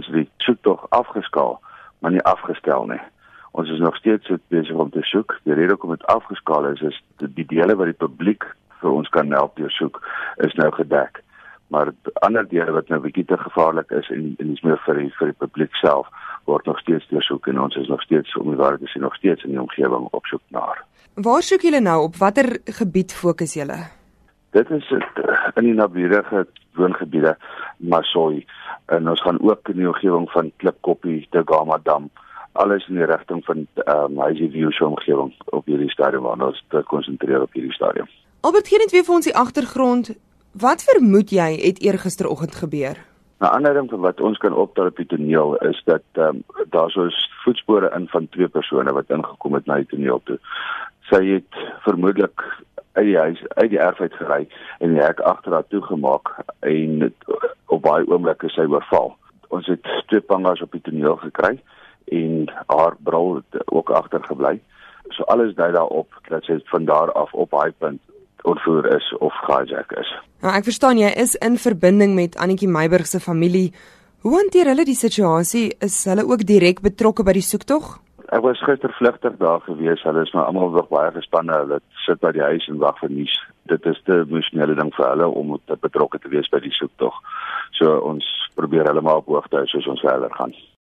ons die soektog afgeskaal, maar nie afgestel nie. Ons is nog steeds besig om te soek. Die rede hoekom dit afgeskaal is is die, dele wat die publiek vir ons kan help deur soek is nou gedek. Maar ander dele wat nou bietjie te gevaarlik is en en is meer vir die, vir die publiek self word nog steeds deursoek en ons is nog steeds om die waarheid te sê nog steeds in die omgewing op soek na. Waar soek julle nou op watter gebied fokus julle? Dit is in die naburige woongebiede Masoi en ons gaan ook in die omgewing van Klipkoppie, te Gama Dam alles in die rigting van ehm um, Highview View se omgewing op hierdie stadium waar ons te konsentreer op hierdie stadium. Albert gee net weer vir ons die agtergrond. Wat vermoed jy het eergisteroggend gebeur? 'n Ander ding wat ons kan optel op die toneel is dat ehm um, daar sou voetspore in van twee persone wat ingekom het na die toneel toe. Sy het vermoedelik uit die huis uit die erf uit gery en die hek agter haar toegemaak en op baie oomblikke sy oorval. Ons het twee pangas op die toneel gekry en haar bril het ook agtergebly. So alles dui daarop dat sy van daar af op daai punt ontvoer is of gehijack is. Nou ek verstaan jy is in verbinding met Annetjie Meiburg se familie. Hoe hanteer hulle die situasie? Is hulle ook direk betrokke by die soektog? Ek was gister vlugtig daar gewees. Hulle is nou almal nog baie gespanne. Hulle sit by die huis en wag vir nuus. Dit is te emosionele ding vir hulle om te betrokke te wees by die soektog. So ons probeer hulle maar op hoogte hou soos ons verder gaan.